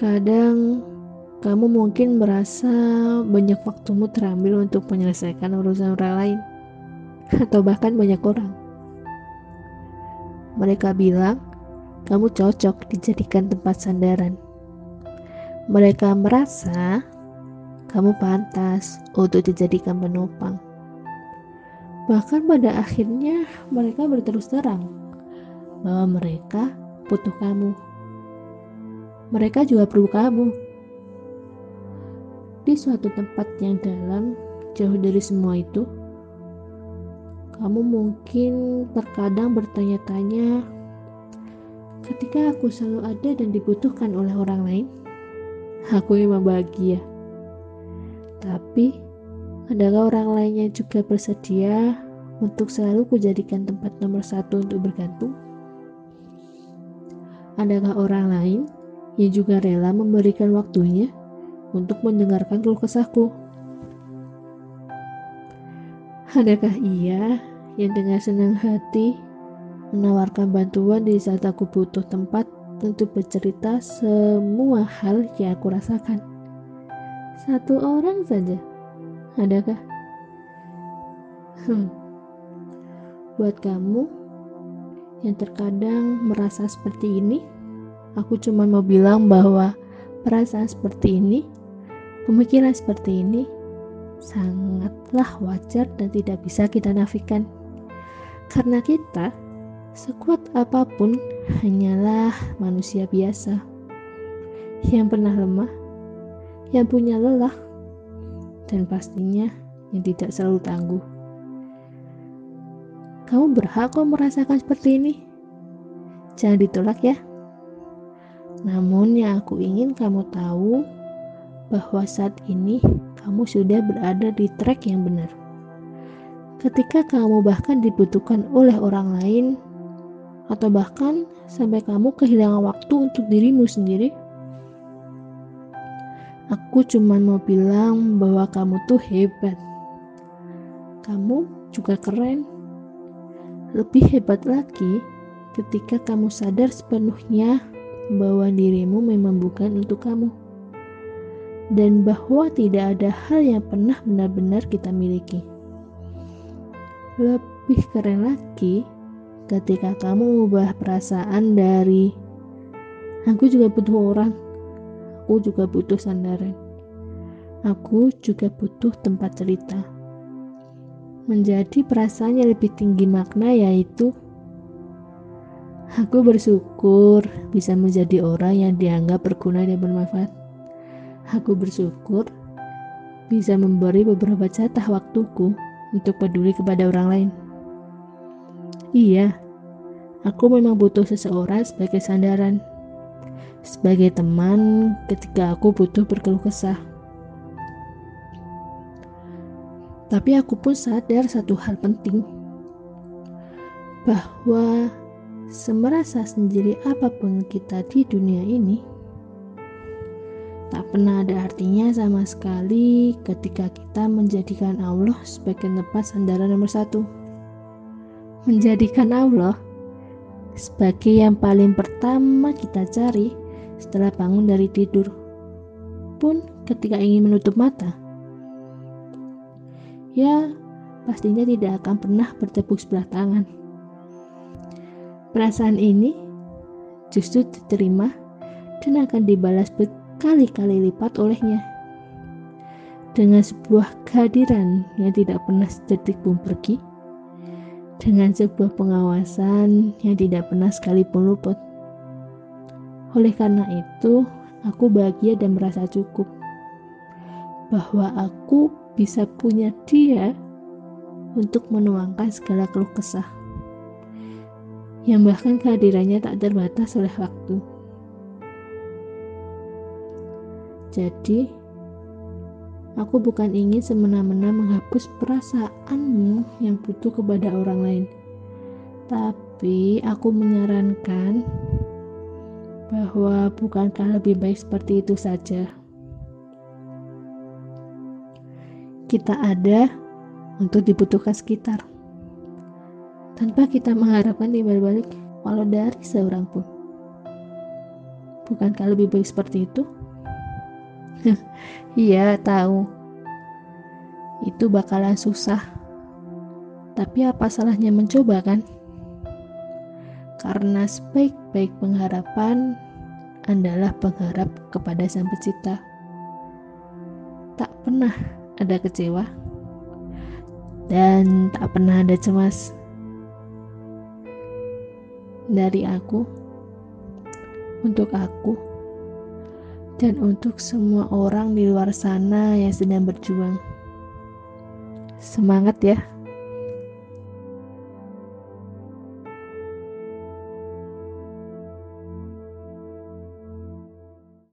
Kadang kamu mungkin merasa banyak waktumu terambil untuk menyelesaikan urusan orang lain, atau bahkan banyak orang. Mereka bilang kamu cocok dijadikan tempat sandaran. Mereka merasa kamu pantas untuk dijadikan penopang. Bahkan pada akhirnya mereka berterus terang bahwa mereka butuh kamu mereka juga perlu kamu. Di suatu tempat yang dalam, jauh dari semua itu, kamu mungkin terkadang bertanya-tanya, ketika aku selalu ada dan dibutuhkan oleh orang lain, aku memang bahagia. Tapi, adakah orang lainnya juga bersedia untuk selalu kujadikan tempat nomor satu untuk bergantung? Adakah orang lain ia juga rela memberikan waktunya untuk mendengarkan keluh kesahku. Adakah ia yang dengan senang hati menawarkan bantuan di saat aku butuh tempat untuk bercerita semua hal yang aku rasakan? Satu orang saja, adakah? Hmm. Buat kamu yang terkadang merasa seperti ini, Aku cuma mau bilang bahwa perasaan seperti ini, pemikiran seperti ini, sangatlah wajar dan tidak bisa kita nafikan. Karena kita, sekuat apa pun, hanyalah manusia biasa yang pernah lemah, yang punya lelah, dan pastinya yang tidak selalu tangguh. Kamu berhak kok merasakan seperti ini. Jangan ditolak ya. Namun yang aku ingin kamu tahu bahwa saat ini kamu sudah berada di track yang benar. Ketika kamu bahkan dibutuhkan oleh orang lain atau bahkan sampai kamu kehilangan waktu untuk dirimu sendiri, aku cuma mau bilang bahwa kamu tuh hebat. Kamu juga keren. Lebih hebat lagi ketika kamu sadar sepenuhnya bahwa dirimu memang bukan untuk kamu, dan bahwa tidak ada hal yang pernah benar-benar kita miliki. Lebih keren lagi, ketika kamu mengubah perasaan dari "aku juga butuh orang, aku juga butuh sandaran, aku juga butuh tempat cerita." menjadi perasaan yang lebih tinggi makna yaitu Aku bersyukur bisa menjadi orang yang dianggap berguna dan bermanfaat. Aku bersyukur bisa memberi beberapa jatah waktuku untuk peduli kepada orang lain. Iya, aku memang butuh seseorang sebagai sandaran, sebagai teman ketika aku butuh berkeluh kesah. Tapi aku pun sadar satu hal penting, bahwa semerasa sendiri apa pun kita di dunia ini, tak pernah ada artinya sama sekali ketika kita menjadikan Allah sebagai tempat sandaran nomor satu. Menjadikan Allah sebagai yang paling pertama kita cari setelah bangun dari tidur. Pun ketika ingin menutup mata, ya pastinya tidak akan pernah bertepuk sebelah tangan Perasaan ini justru diterima dan akan dibalas berkali-kali lipat olehnya. Dengan sebuah kehadiran yang tidak pernah sedetik pun pergi, dengan sebuah pengawasan yang tidak pernah sekalipun luput. Oleh karena itu, aku bahagia dan merasa cukup bahwa aku bisa punya dia untuk menuangkan segala keluh kesah yang bahkan kehadirannya tak terbatas oleh waktu. Jadi, aku bukan ingin semena-mena menghapus perasaanmu yang butuh kepada orang lain, tapi aku menyarankan bahwa bukankah lebih baik seperti itu saja. Kita ada untuk dibutuhkan sekitar tanpa kita mengharapkan timbal balik walau dari seorang pun. Bukankah lebih baik seperti itu? iya, tahu. Itu bakalan susah. Tapi apa salahnya mencoba kan? Karena sebaik-baik pengharapan adalah pengharap kepada Sang Pencipta. Tak pernah ada kecewa dan tak pernah ada cemas. Dari aku, untuk aku, dan untuk semua orang di luar sana yang sedang berjuang. Semangat ya!